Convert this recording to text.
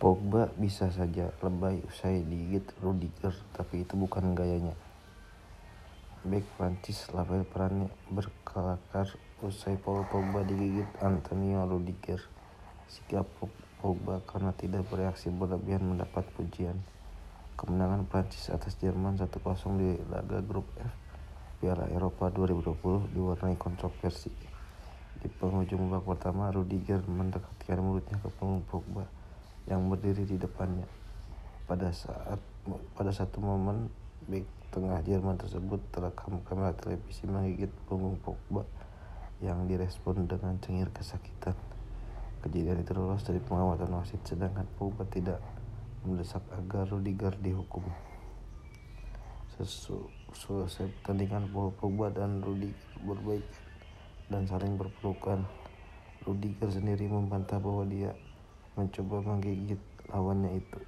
Pogba bisa saja lebay usai digigit Rudiger, tapi itu bukan gayanya. Bek Prancis Rafael Varane berkelakar usai Paul Pogba digigit Antonio Rudiger. Sikap Pogba karena tidak bereaksi berlebihan mendapat pujian. Kemenangan Prancis atas Jerman 1-0 di laga grup F Piala Eropa 2020 diwarnai kontroversi. Di penghujung babak pertama, Rudiger mendekatkan mulutnya ke punggung Pogba yang berdiri di depannya. Pada saat pada satu momen bek tengah Jerman tersebut terekam kamera televisi menggigit punggung Pogba yang direspon dengan cengir kesakitan. Kejadian itu lolos dari pengamatan wasit sedangkan Pogba tidak mendesak agar Rudiger dihukum. Selesai pertandingan Pogba dan Rudiger berbaik dan saling berpelukan. Rudiger sendiri membantah bahwa dia mencoba menggigit lawannya itu